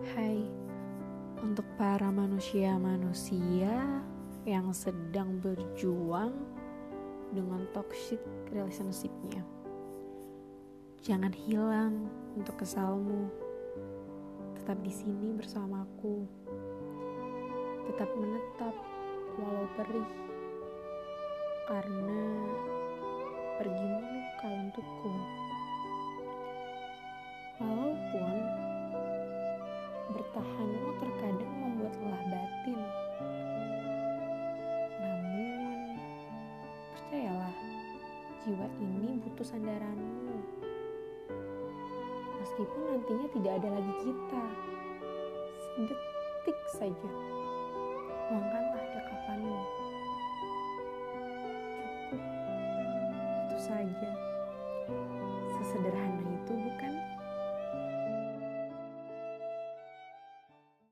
Hai, untuk para manusia-manusia yang sedang berjuang dengan toxic relationship-nya. Jangan hilang untuk kesalmu. Tetap di sini bersamaku. Tetap menetap walau perih. Karena pergimu luka untukku. Jiwa ini butuh sandaranmu. Meskipun nantinya tidak ada lagi kita, sedetik saja, luangkanlah dekapanmu. Cukup, itu saja. Sesederhana itu bukan?